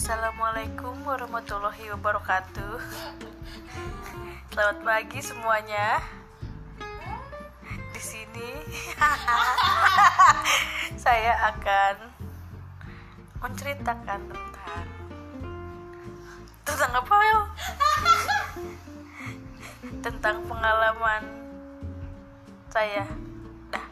Assalamualaikum warahmatullahi wabarakatuh. Selamat pagi semuanya. Di sini saya akan menceritakan tentang tentang apa ya? Tentang pengalaman saya. Dah.